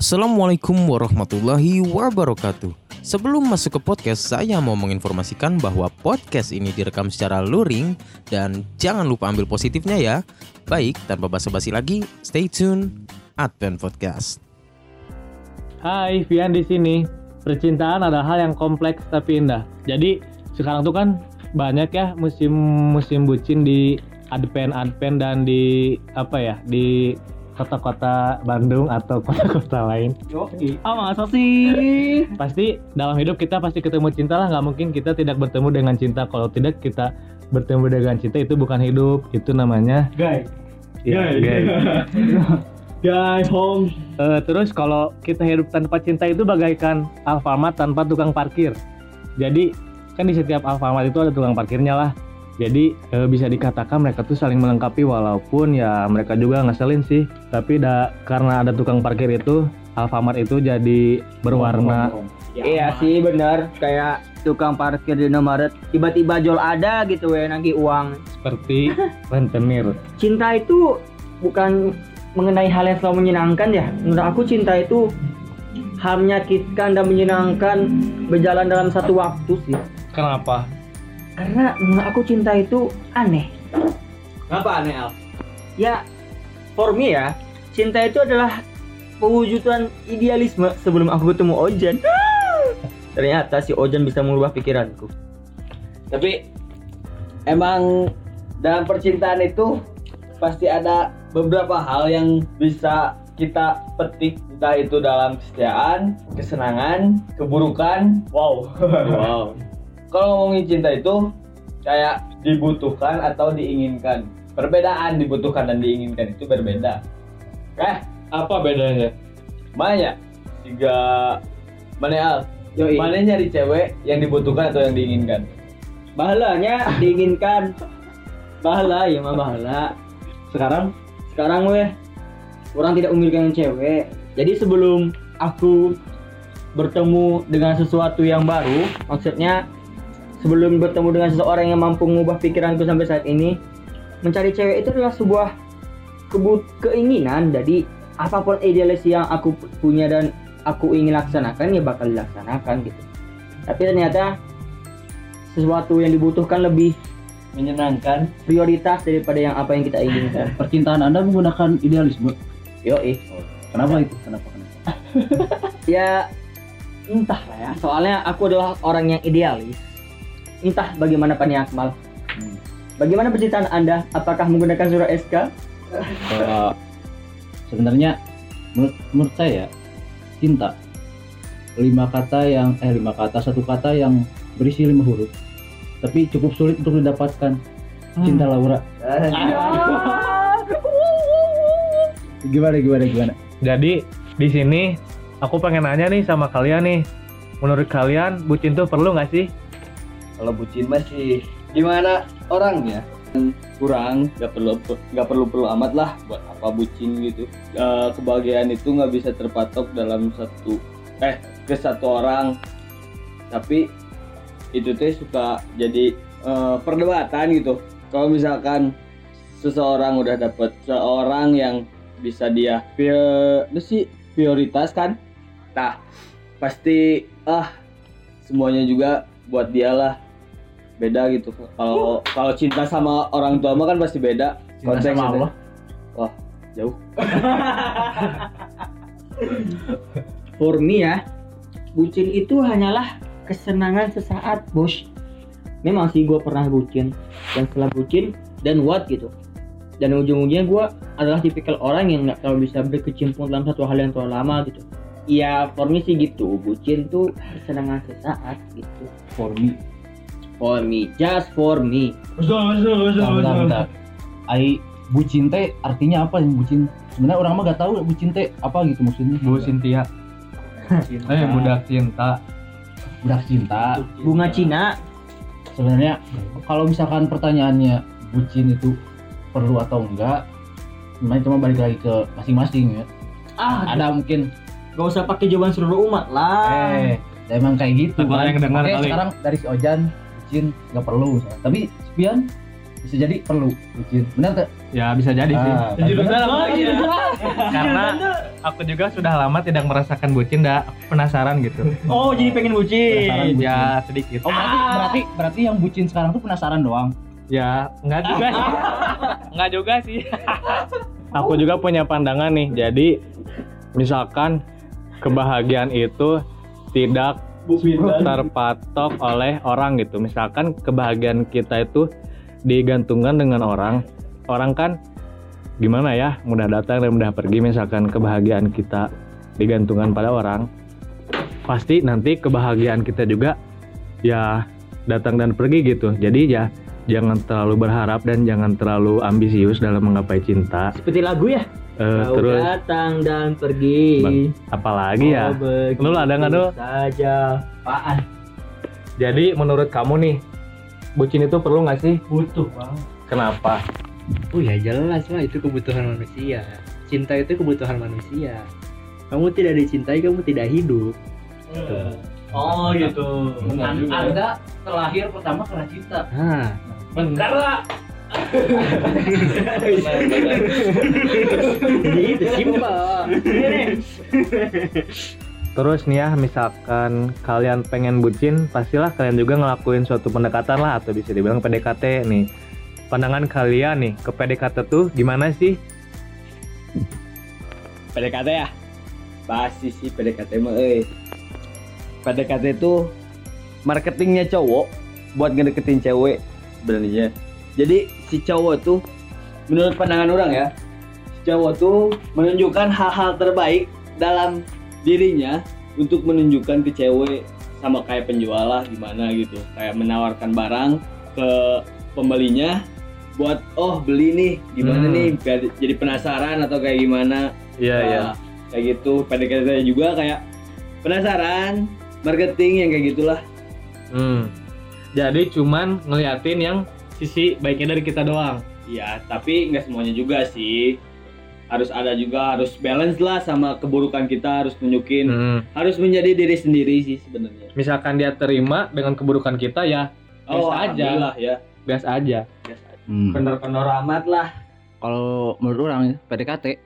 Assalamualaikum warahmatullahi wabarakatuh. Sebelum masuk ke podcast, saya mau menginformasikan bahwa podcast ini direkam secara luring dan jangan lupa ambil positifnya ya. Baik, tanpa basa-basi lagi, stay tune Advent Podcast. Hai, Vian di sini. Percintaan adalah hal yang kompleks tapi indah. Jadi sekarang tuh kan banyak ya musim-musim bucin di Advent Advent dan di apa ya di kota-kota Bandung atau kota-kota lain. Ah masa sih? Pasti dalam hidup kita pasti ketemu cinta lah. Nggak mungkin kita tidak bertemu dengan cinta. Kalau tidak kita bertemu dengan cinta itu bukan hidup. Itu namanya Guys. ya, Guys. gay. Guys, home. Eh, terus kalau kita hidup tanpa cinta itu bagaikan Alfamart tanpa tukang parkir. Jadi kan di setiap Alfamart itu ada tukang parkirnya lah. Jadi eh, bisa dikatakan mereka tuh saling melengkapi walaupun ya mereka juga ngeselin sih. Tapi da, karena ada tukang parkir itu Alfamart itu jadi berwarna. iya sih bener kayak tukang parkir di Indomaret tiba-tiba jual ada gitu ya nagih uang seperti rentenir. cinta itu bukan mengenai hal yang selalu menyenangkan ya menurut aku cinta itu hal menyakitkan dan menyenangkan berjalan dalam satu waktu sih Kenapa? Karena menurut aku cinta itu aneh Kenapa aneh Al? ya for me ya cinta itu adalah pewujudan idealisme sebelum aku ketemu Ojan ternyata si Ojan bisa mengubah pikiranku Tapi emang dalam percintaan itu pasti ada beberapa hal yang bisa kita petik entah itu dalam kesetiaan, kesenangan, keburukan. Wow. wow. Kalau ngomongin cinta itu kayak dibutuhkan atau diinginkan. Perbedaan dibutuhkan dan diinginkan itu berbeda. Eh, Apa bedanya? Maya tiga mana Al? Mana nyari cewek yang dibutuhkan atau yang diinginkan? bahalanya diinginkan bahala ya mah bahala Sekarang sekarang weh orang tidak memiliki cewek jadi sebelum aku bertemu dengan sesuatu yang baru maksudnya sebelum bertemu dengan seseorang yang mampu mengubah pikiranku sampai saat ini mencari cewek itu adalah sebuah kebut keinginan jadi apa pun idealis yang aku punya dan aku ingin laksanakan ya bakal dilaksanakan gitu tapi ternyata sesuatu yang dibutuhkan lebih menyenangkan. prioritas daripada yang apa yang kita inginkan percintaan Anda menggunakan idealisme. yo ih Kenapa itu? Kenapa? Kenapa? ya entah lah ya soalnya aku adalah orang yang idealis entah bagaimana Pani Akmal Hmm. bagaimana percintaan anda apakah menggunakan surat SK Kalau sebenarnya menurut, menurut saya cinta lima kata yang eh lima kata satu kata yang berisi lima huruf tapi cukup sulit untuk didapatkan cinta Laura gimana gimana gimana Jadi di sini aku pengen nanya nih sama kalian nih. Menurut kalian bucin tuh perlu nggak sih? Kalau bucin masih gimana orangnya? kurang nggak perlu nggak perlu perlu amat lah buat apa bucin gitu. Eh, kebahagiaan itu nggak bisa terpatok dalam satu eh ke satu orang. Tapi itu teh suka jadi eh, perdebatan gitu. Kalau misalkan seseorang udah dapet seorang yang bisa dia itu sih prioritas kan? Nah pasti ah semuanya juga buat dia lah beda gitu. Kalau kalau cinta sama orang tua mah kan pasti beda cinta sama. Allah? Wah jauh. For me ya. Bucin itu hanyalah kesenangan sesaat bos. Memang sih gue pernah bucin. Dan setelah bucin dan what gitu. Dan ujung-ujungnya gue adalah tipikal orang yang nggak terlalu bisa berkecimpung dalam satu hal yang terlalu lama gitu. Ya for me sih gitu. Bucin tuh kesenangan sesaat gitu. For me for me just for me. Bentar bentar bentar. Ai bucin teh artinya apa yang bucin sebenarnya orang mah gak tahu bucin teh apa gitu maksudnya. Bu Cynthia. Eh budak cinta. budak cinta. Bunga Cina. Sebenarnya kalau misalkan pertanyaannya bucin itu perlu atau enggak sebenarnya cuma balik lagi ke masing-masing ya. Ah ada mungkin. gak usah pakai jawaban seluruh umat lah. Eh ya emang kayak gitu ada yang dengar Oke, kali. sekarang dari si Ojan bucin nggak perlu misalnya. tapi Spian bisa jadi perlu bucin benar tak Ya bisa jadi sih. Ah, Jujur benar. dalam lagi ya. Karena aku juga sudah lama tidak merasakan bucin dah aku penasaran gitu Oh, jadi pengen bucin. Penasaran bucin. ya sedikit Oh berarti berarti berarti yang bucin sekarang tuh penasaran doang. ya enggak juga sih enggak juga sih aku juga punya pandangan nih jadi misalkan kebahagiaan itu tidak terpatok oleh orang gitu. Misalkan kebahagiaan kita itu digantungkan dengan orang orang kan gimana ya mudah datang dan mudah pergi. Misalkan kebahagiaan kita digantungkan pada orang pasti nanti kebahagiaan kita juga ya datang dan pergi gitu. Jadi ya jangan terlalu berharap dan jangan terlalu ambisius dalam menggapai cinta. Seperti lagu ya. Eh, Kau terus datang dan pergi. Bang, apalagi ya Oh, Lu ada nggak, Du? Saja. Apaan? jadi menurut kamu nih bucin itu perlu nggak sih Butuh bang. kenapa Oh ya jelas lah itu kebutuhan manusia. Cinta itu kebutuhan manusia. Kamu tidak dicintai, kamu tidak hidup. Oh gitu. An- Anda terlahir pertama karena cinta. Nah, benar simpel. Terus nih ya, misalkan kalian pengen bucin, pastilah kalian juga ngelakuin suatu pendekatan lah atau bisa dibilang PDKT nih. Pandangan kalian nih ke PDKT tuh gimana sih? PDKT ya pasti sih PDKT mah eh PDKT itu marketingnya cowok buat ngedeketin cewek sebenarnya jadi si cowok tuh menurut pandangan orang ya si cowok tuh menunjukkan hal-hal terbaik dalam dirinya untuk menunjukkan ke cewek sama kayak penjual lah gimana gitu. Kayak menawarkan barang ke pembelinya buat oh beli nih gimana Hmm. nih biar jadi penasaran atau kayak gimana. Iya Nah, kayak gitu. PDKT juga kayak penasaran marketing yang kayak gitulah. Hmm. Jadi cuman ngeliatin yang sisi baiknya dari kita doang. Iya, tapi nggak semuanya juga sih. Harus ada juga, harus balance lah sama keburukan kita, harus tunjukin, Hmm. harus menjadi diri sendiri sih sebenarnya. Misalkan dia terima dengan keburukan kita ya Oh, Biasa aja. ya. biasa aja. Hmm. Kendor-kendor amat lah. Kalau menurut orang PDKT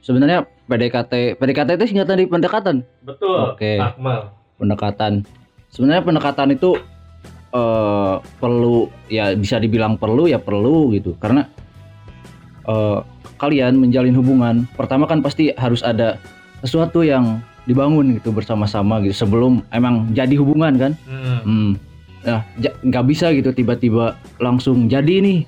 sebenarnya PDKT PDKT itu singkatan dari pendekatan. Betul. Oke. Akmal. Pendekatan. Sebenarnya pendekatan itu eh perlu ya bisa dibilang perlu ya perlu gitu karena eh kalian menjalin hubungan pertama kan pasti harus ada sesuatu yang dibangun gitu bersama-sama gitu sebelum emang jadi hubungan kan Hmm. Hmm. Nah, ja- nggak bisa gitu tiba-tiba langsung jadi nih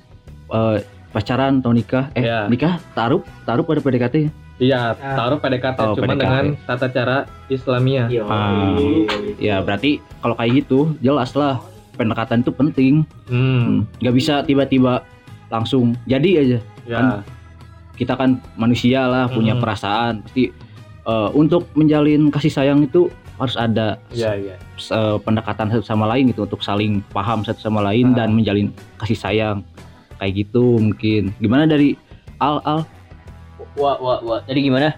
eh, pacaran atau nikah. Eh, Ya. nikah taruh taruh pada PDKT. Iya, taruh PDKT Oh, cuman PDKT. dengan tata cara Islamia. Ah, ya berarti kalau kayak gitu jelas lah pendekatan itu penting. Hmm. Hmm. Nggak bisa tiba-tiba langsung jadi aja. Ya. Kan Kita kan manusia lah punya Hmm. perasaan. Pasti eh, untuk menjalin kasih sayang itu harus ada Iya, iya. eh, pendekatan satu sama lain gitu untuk saling paham satu sama lain Ah. dan menjalin kasih sayang kayak gitu mungkin gimana dari al al Wah, wah, wah. Jadi gimana?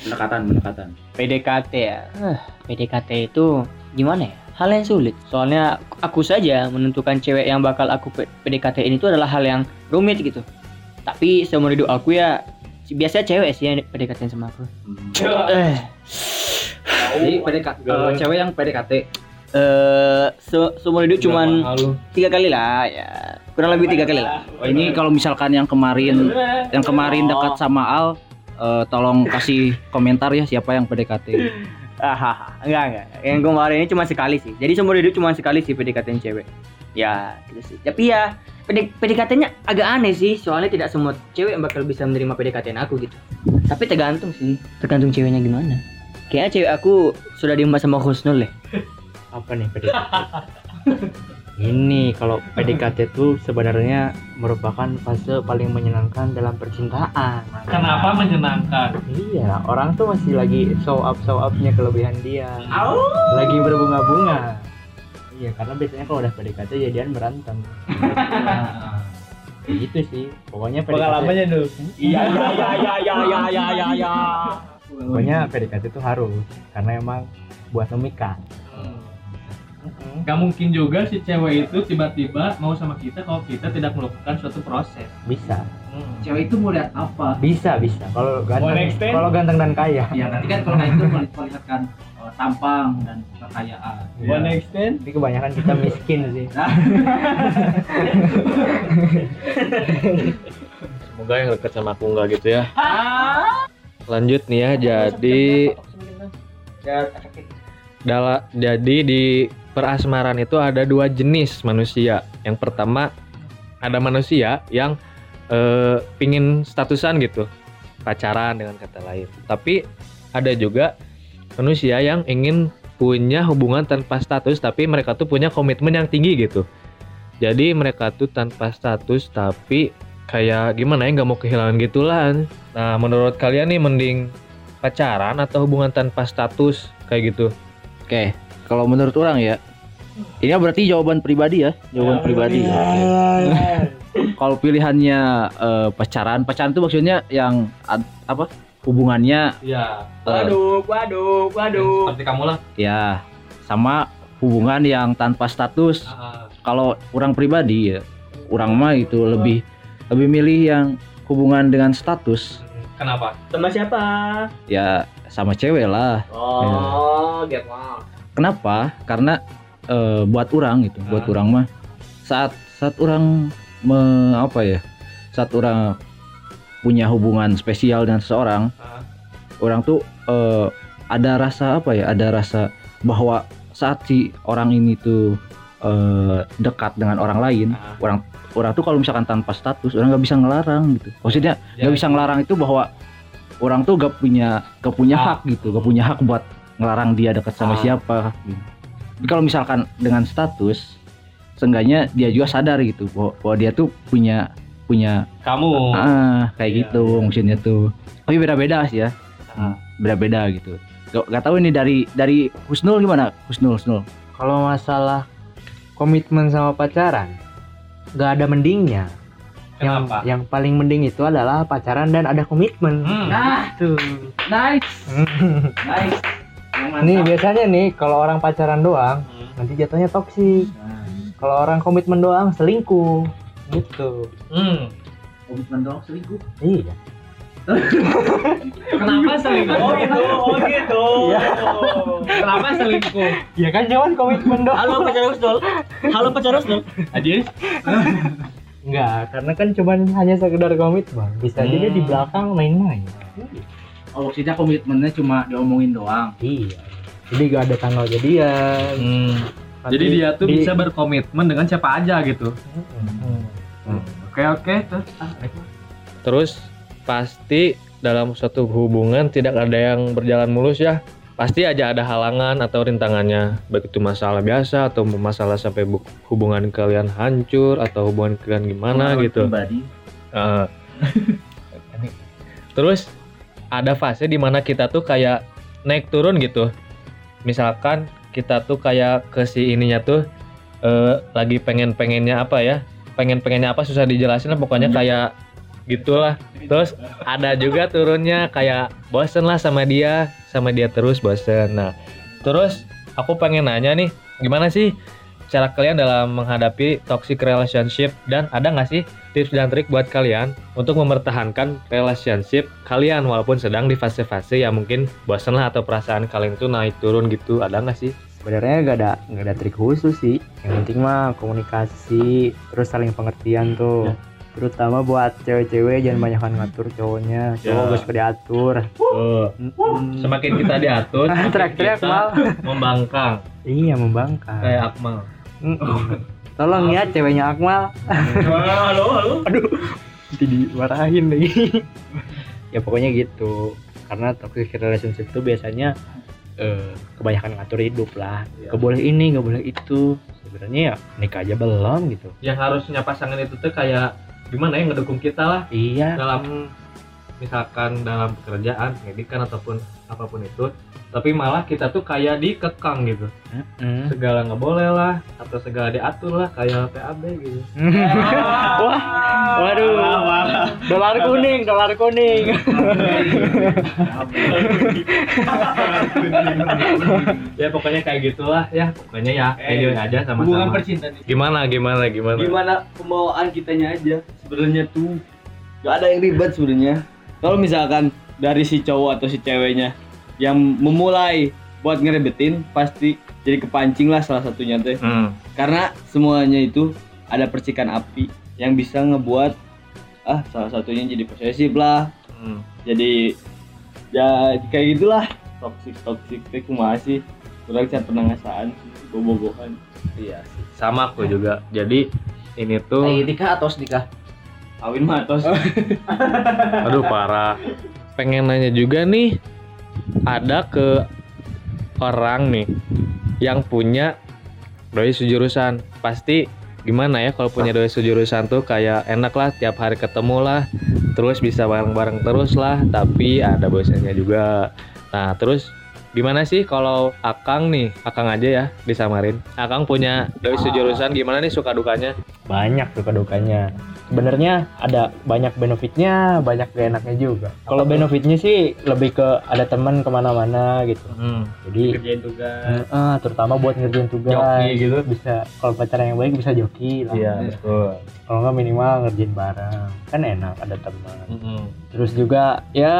pendekatan pendekatan PDKT ya. Ah, PDKT itu gimana ya? Hal yang sulit. Soalnya aku saja menentukan cewek yang bakal aku PDKT ini itu adalah hal yang rumit gitu. Tapi seumur hidup aku ya biasanya cewek sih yang PDKT sama aku. Eh, jadi PDKT Galau. cewek yang PDKT eh se- seumur hidup cuman tiga kali lah ya kurang lebih tiga kali lah ini kalau misalkan yang kemarin yang kemarin dekat sama al eh, tolong kasih komentar ya siapa yang PDKT ah enggak enggak. Yang kemarin ini cuma sekali sih. Jadi seumur hidup cuma sekali sih PDKT cewek. Ya gitu sih. Tapi ya PD, PDKT-nya agak aneh sih. Soalnya tidak semua cewek yang bakal bisa menerima PDKT aku gitu. Tapi tergantung sih. Tergantung ceweknya gimana. Kayaknya cewek aku sudah diembas sama Husnul deh. Apa nih PDKT? ini kalau PDKT itu sebenarnya merupakan fase paling menyenangkan dalam percintaan. Kenapa menyenangkan? Iya, orang tuh masih lagi show up show upnya kelebihan dia, Oh. lagi berbunga-bunga. Iya, karena biasanya kalau udah PDKT jadian berantem. nah, gitu sih, pokoknya PDKT. Pengalamannya dulu. Iya, iya iya iya iya iya iya iya Pokoknya PDKT itu harus, karena emang buat memikat. Gak mungkin juga si cewek itu tiba-tiba mau sama kita kalau kita tidak melakukan suatu proses. bisa. Cewek itu mau lihat apa? bisa bisa. Kalau ganteng kalau ganteng dan kaya. Ya nanti kan kalau itu melihatkan eh, tampang dan kekayaan. One extend? tapi kebanyakan kita miskin sih. Semoga yang deket sama aku enggak gitu ya. Lanjut nih ya, jadi dala, jadi di perasmaran itu ada dua jenis manusia. Yang pertama ada manusia yang eh, pingin statusan gitu, pacaran dengan kata lain. Tapi ada juga manusia yang ingin punya hubungan tanpa status, tapi mereka tuh punya komitmen yang tinggi gitu. Jadi mereka tuh tanpa status tapi kayak gimana ya nggak mau kehilangan gitulah. Nah menurut kalian nih mending pacaran atau hubungan tanpa status kayak gitu? Oke, kalau menurut orang ya, ini berarti jawaban pribadi ya, jawaban pribadi. Oke. kalau pilihannya eh, pacaran, pacaran itu maksudnya yang ad- apa? Hubungannya Iya. eh, Waduh, waduh, waduh. Seperti kamu lah. ya sama hubungan yang tanpa status. Kalau orang pribadi ya, orang mah itu lebih lebih milih yang hubungan dengan status. Kenapa? Sama siapa? Ya sama cewek lah. Oh, gitu. Kenapa? Karena eh, buat orang gitu, buat orang mah saat saat orang me, apa ya? Saat orang punya hubungan spesial dengan seseorang, orang tuh eh, ada rasa apa ya? Ada rasa bahwa saat si orang ini tuh eh, dekat dengan orang lain, orang orang tuh kalau misalkan tanpa status, orang nggak bisa ngelarang gitu. Maksudnya nggak bisa ngelarang itu bahwa orang tuh gak punya gak punya hak gitu, gak punya hak buat ngelarang dia dekat sama Ah. siapa. Gitu. Tapi kalau misalkan dengan status, seenggaknya dia juga sadar gitu bahwa, bahwa dia tuh punya punya Kamu. ah kayak Iya, gitu maksudnya tuh. Tapi beda-beda sih ya, Ah. beda-beda gitu. Gak, gak tahu ini dari dari Husnul gimana? Husnul, Husnul. kalau masalah komitmen sama pacaran nggak ada mendingnya Kenapa? yang paling mending itu adalah pacaran dan ada komitmen Hmm. nah tuh Nice, nice. nih biasanya nih kalau orang pacaran doang Hmm. nanti jatuhnya toksik kalau orang komitmen doang selingkuh gitu Hmm. Komitmen doang selingkuh. iya Kenapa selingkuh? Oh gitu, oh gitu. Iya. Kenapa selingkuh? ya kan cuman komitmen doang Halo pacar Husnul. Halo pacar Husnul. Ajis? enggak karena kan cuman hanya sekedar komitmen bisa jadi di Hmm. belakang main-main Oh, maksudnya komitmennya cuma diomongin doang. iya jadi gak ada tanggal jadian Hmm. Jadi dia tuh di- bisa berkomitmen dengan siapa aja gitu. Hmm. Oke oke. Terus, terus pasti dalam suatu hubungan tidak ada yang berjalan mulus ya. Pasti aja ada halangan atau rintangannya, baik itu masalah biasa atau masalah sampai bu- hubungan kalian hancur atau hubungan kalian gimana Pengalaman gitu. Pribadi. Uh, terus ada fase di mana kita tuh kayak naik turun gitu. Misalkan kita tuh kayak ke si ininya tuh eh, lagi pengen pengennya apa ya? Pengen pengennya apa susah dijelasin lah pokoknya kayak gitulah. Terus ada juga turunnya kayak bosen lah sama dia, sama dia terus bosen. Nah, terus aku pengen nanya nih, gimana sih cara kalian dalam menghadapi toxic relationship dan ada nggak sih tips dan trik buat kalian untuk mempertahankan relationship kalian walaupun sedang di fase-fase yang mungkin bosan lah atau perasaan kalian itu naik turun gitu ada nggak sih? sebenarnya gak ada nggak ada trik khusus sih yang penting mah komunikasi terus saling pengertian tuh terutama buat cewek-cewek jangan banyak ngatur cowoknya. Cowok gak suka diatur. Oh, Mm-mm. semakin kita diatur, teriak-teriak kita mal. membangkang. Iya membangkang. Kayak Akmal. Tolong ya ceweknya Akmal. Halo, halo. nanti dimarahin lagi. Ya pokoknya gitu. Karena toxic relationship itu biasanya eh, kebanyakan ngatur hidup lah. Iya. gak boleh ini gak boleh itu. Sebenarnya ya nikah aja belum gitu. Yang harusnya pasangan itu tuh kayak gimana ya ngedukung kita lah. Iya. Dalam misalkan dalam pekerjaan pendidikan ataupun apa pun itu tapi malah kita tuh kayak dikekang gitu. Hmm. segala nggak boleh lah atau segala diatur lah kayak PAB gitu. Wah, waduh. Dolar kuning, dolar kuning. ya pokoknya kayak gitulah. Ya pokoknya ya enjoy aja Eh, hubungan sama-sama percintaan itu gimana gimana gimana? Gimana pembawaan kitanya aja sebenarnya tuh. Gak ada yang ribet sebenarnya. Kalau misalkan dari si cowok atau si ceweknya yang memulai buat ngerebetin pasti jadi kepancing lah salah satunya teh. Hmm. karena semuanya itu ada percikan api yang bisa ngebuat ah salah satunya jadi posesif lah. Hmm. jadi ya kayak gitulah. Toxic toxic teh kumaha sih? Kurang saya pernah ngasaan bobogohan iya sih. Sama aku juga. Jadi ini tuh nikah atau nikah? kawin mah tos. Aduh parah pengen nanya juga nih ada ke orang nih yang punya doi sejurusan. Pasti gimana ya kalau punya doi sejurusan tuh kayak enak lah tiap hari ketemu lah terus bisa bareng-bareng terus lah tapi ada bosannya juga. Nah terus gimana sih kalau akang nih? Akang aja ya disamarin. Akang punya doi sejurusan gimana nih suka dukanya? Banyak suka dukanya. Sebenarnya ada banyak benefitnya, banyak gak enaknya juga. Kalau benefitnya sih lebih ke ada teman ke mana-mana gitu. hmm. Jadi kerjain tugas. Eh, terutama buat ngerjain tugas. Joki gitu. bisa kalau pacaran yang baik bisa joki lah. Iya betul. Kalau nggak minimal ngerjain bareng. Kan enak ada teman. Mm-mm. terus juga ya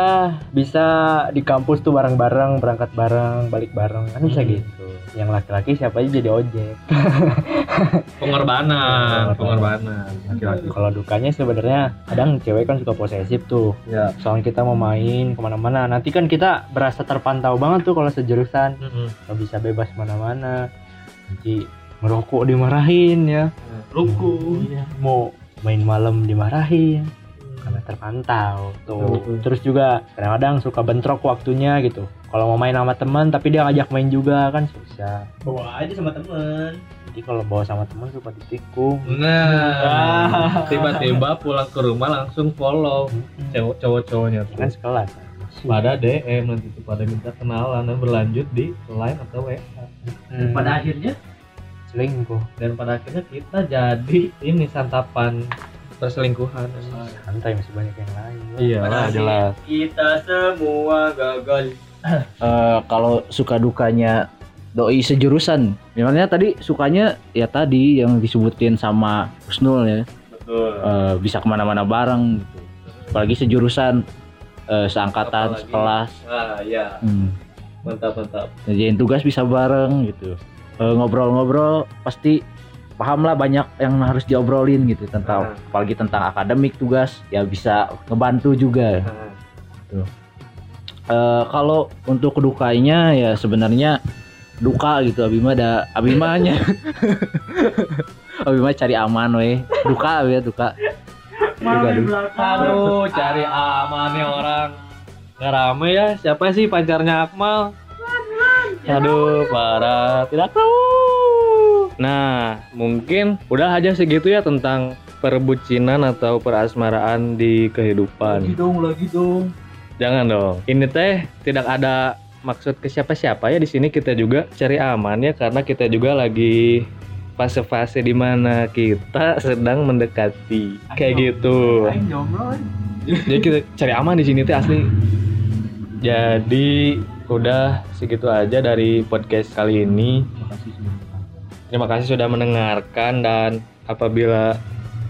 bisa di kampus tuh bareng-bareng berangkat bareng balik bareng. Kan bisa Hmm. gitu. Yang laki-laki siapa aja jadi ojek. Pengorbanan. pengorbanan. Laki-laki. Kalau dukanya sebenarnya kadang cewek kan suka posesif tuh. Ya. Soalnya kita mau main ke mana-mana. Nanti kan kita berasa terpantau banget tuh kalau sejurusan. Nggak bisa bebas mana-mana nanti ngerokok dimarahin ya. Ruku Iya, mau main malam dimarahin. Karena terpantau tuh. Terus juga kadang-kadang suka bentrok waktunya gitu. Kalau mau main sama teman tapi dia ngajak main juga kan susah. Bawa aja sama temen jadi kalau bawa sama teman suka ditikung. Nah tiba-tiba pulang ke rumah langsung follow cowok cowok-cowoknya Ya kan tuh sekelas. Pada DM nanti tuh pada minta kenalan dan berlanjut di line atau WA Hmm, pada akhirnya? Selingkuh. Dan pada akhirnya kita jadi ini santapan perselingkuhan. Santai masih banyak yang lain. Iya lah jelas. kita semua gagal. Eh, kalau suka dukanya doi sejurusan. Misalnya tadi sukanya ya tadi yang disebutin sama Husnul ya. Betul. Eh, bisa ke mana-mana bareng gitu. Apalagi sejurusan eh, seangkatan Apalagi. sekelas. Ah iya. Hmm. mantap mantap. Ngerjain tugas bisa bareng gitu. Eh, ngobrol-ngobrol pasti paham lah banyak yang harus diobrolin gitu tentang Ah. apalagi tentang akademik tugas ya bisa ngebantu juga. Ah, Eh, kalau untuk kedukanya ya sebenarnya duka gitu Abima ada Abimanya Abima cari aman weh. Duka ya duka. Duka duka. aduh cari aman nih orang. Nggak rame ya siapa sih pacarnya Akmal? Aduh parah. Tidak tahu. Nah mungkin udah aja segitu ya tentang perbucinan atau perasmaraan di kehidupan. Dong lagi dong. Jangan dong. Ini teh tidak ada maksud ke siapa-siapa ya di sini kita juga cari aman ya karena kita juga lagi fase-fase di mana kita sedang mendekati kayak gitu. Jadi kita cari aman di sini teh asli. Jadi udah segitu aja dari podcast kali ini. Terima kasih sudah mendengarkan dan apabila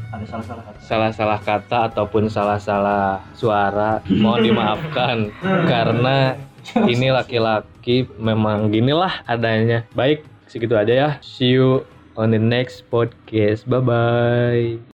ada salah-salah kata salah-salah kata ataupun salah-salah suara mohon dimaafkan karena ini laki-laki memang ginilah adanya. Baik segitu aja ya. See you on the next podcast. Bye bye